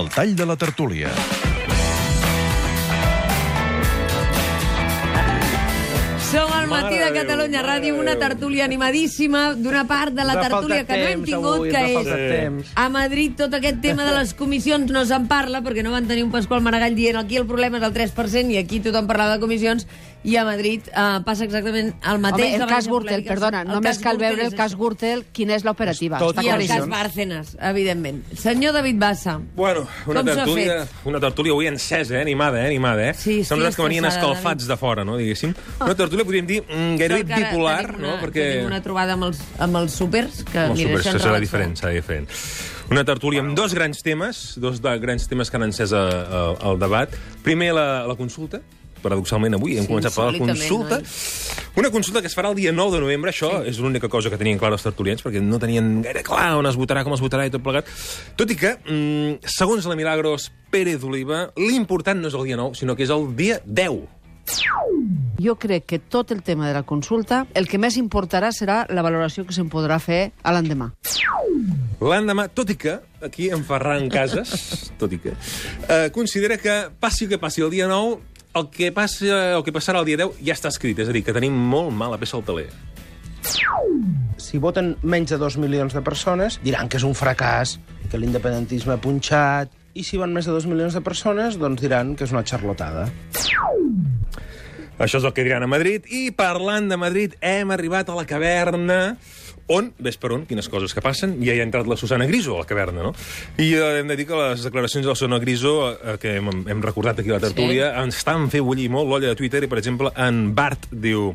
El tall de la tertúlia. Som al matí Mare de Catalunya Déu, Ràdio, una tertúlia animadíssima d'una part de la Ens ha tertúlia faltat que no hem temps tingut, avui, que ens ha és faltat temps. a Madrid tot aquest tema de les comissions no se'n parla perquè no van tenir un Pasqual Maragall dient aquí el problema és el 3% i aquí tothom parlava de comissions i a Madrid eh, passa exactament el mateix. Home, el La cas Gürtel, perdona, El només cas cal Gürtel veure el cas. Gürtel, quina és l'operativa. Tot Està I el cas Bárcenas, evidentment. Senyor David Bassa, Bueno, una Com s'ha tertúlia, una tertúlia avui encesa, eh? animada, eh? animada, eh? Sí, Sembla estic que venien escalfats de fora, no?, diguéssim. Una tertúlia, podríem dir, mm, gairebé bipolar, tenim una, no?, perquè... Tenim una trobada amb els, amb els súpers, que Molt mira, super, això això ens serà diferent, serà diferent. Una tertúlia amb dos grans temes, dos de grans temes que han encès eh, el debat. Primer, la, la consulta, paradoxalment avui hem Sí, començat de la consulta. insòlitament, Una consulta que es farà el dia 9 de novembre, això és l'única cosa que tenien clar els tertulians, perquè no tenien gaire clar on es votarà, com es votarà i tot plegat. Tot i que, mm, segons la Milagros Pérez Oliva, l'important no és el dia 9, sinó que és el dia 10. Jo crec que tot el tema de la consulta, el que més importarà serà la valoració que se'n podrà fer a l'endemà. L'endemà, tot i que, aquí en Ferran Casas, tot i que, eh, considera que passi el que passi el dia 9, el que, passa, el que passarà el dia 10 ja està escrit, és a dir, que tenim molt mala peça al taler. Si voten menys de dos milions de persones, diran que és un fracàs, que l'independentisme ha punxat, i si van més de dos milions de persones, doncs diran que és una xarlotada. Això és el que diran a Madrid. I parlant de Madrid, hem arribat a la caverna on, ves per on, quines coses que passen, ja hi ha entrat la Susana Griso a la caverna, no? I eh, hem de dir que les declaracions de la Susana Griso, eh, que hem, hem recordat aquí a la tertúlia, sí. ens estan fent bullir molt l'olla de Twitter i, per exemple, en Bart diu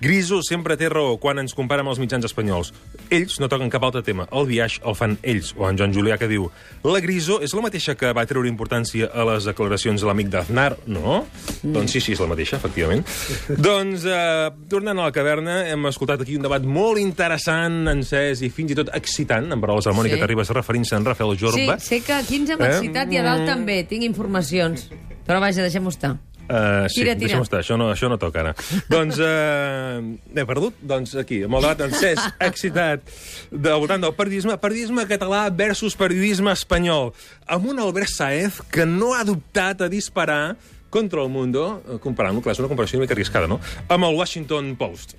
Griso sempre té raó quan ens compara amb els mitjans espanyols. Ells no toquen cap altre tema. El viatge el fan ells. O en Joan Julià que diu la Griso és la mateixa que va treure importància a les declaracions de l'amic d'Aznar? No? Mm. Doncs sí, sí, és la mateixa, efectivament. doncs, eh, tornant a la caverna, hem escoltat aquí un debat molt interessant, encès i fins i tot excitant, en paraules de Mònica Sí. sí. Terribas referint-se a en Rafael Sí, Jorba. sé que aquí ens hem Eh? excitat i a dalt també, tinc informacions. Però vaja, deixem-ho estar. Uh, sí, Tira, tira. deixa'm estar, això no, això no toca ara. doncs, uh, he perdut? Doncs aquí, amb el debat encès, excitat, de, voltant del periodisme, periodisme català versus periodisme espanyol, amb un Albert Saez que no ha dubtat a disparar contra el Mundo, eh, comparant-lo, clar, és una comparació una mica arriscada, no?, amb el Washington Post.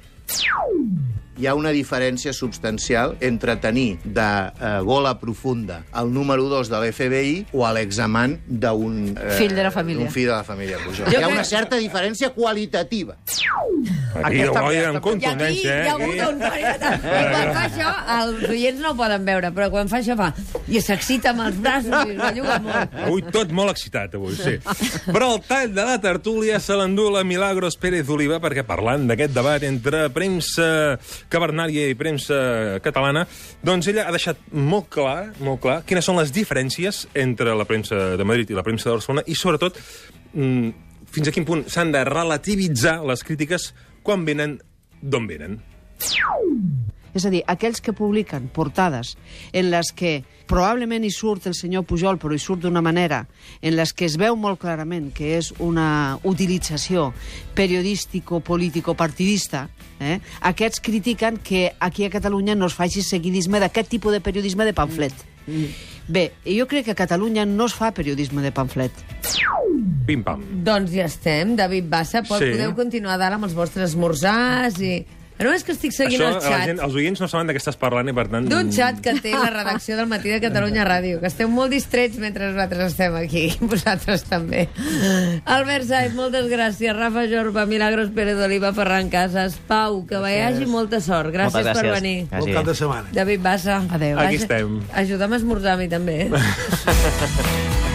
Hi ha una diferència substancial entre tenir de eh, gola profunda el número 2 de l'FBI o a l'examant d'un... Eh, Fill de la família. Un fill de la família Pujol. Jo Hi ha crec- una certa diferència qualitativa. Aquí Aquesta- ho I veiem amb aquí contundència, hi ha eh? hagut un... I quan fa això, els oients no ho poden veure, però quan fa això fa... I s'excita amb els braços i es belluga molt. Avui tot molt excitat, avui, sí. Però el tall de la tertúlia se l'endú la Milagros Pérez Oliva, perquè parlant d'aquest debat entre premsa cavernària i premsa catalana, doncs ella ha deixat molt clar, molt clar quines són les diferències entre la premsa de Madrid i la premsa de Barcelona i, sobretot, mm, fins a quin punt s'han de relativitzar les crítiques quan venen d'on venen. És a dir, aquells que publiquen portades en les que probablement hi surt el senyor Pujol, però hi surt d'una manera en les que es veu molt clarament que és una utilització periodístico-político-partidista, eh? aquests critiquen que aquí a Catalunya no es faci seguidisme d'aquest tipus de periodisme de pamflet. Bé, jo crec que a Catalunya no es fa periodisme de pamflet. Pim-pam. Doncs ja estem. David Bassa, pot, Sí. podeu continuar dalt amb els vostres esmorzars i... No és que estic seguint Això, el xat. gent, els oients no saben de què estàs parlant i, per tant... d'un xat que té la redacció del Matí de Catalunya Ràdio, que esteu molt distrets mentre nosaltres estem aquí, vosaltres també. Albert Saez, moltes gràcies. Rafa Jorba, Milagros Pérez d'Oliva, Ferran Casas, Pau, que hi hagi molta sort. Gràcies, Moltes per gràcies. venir. Gràcies. Bon cap de setmana. David Bassa. Adéu. Aquí estem. Ajuda'm a esmorzar a mi també. Eh?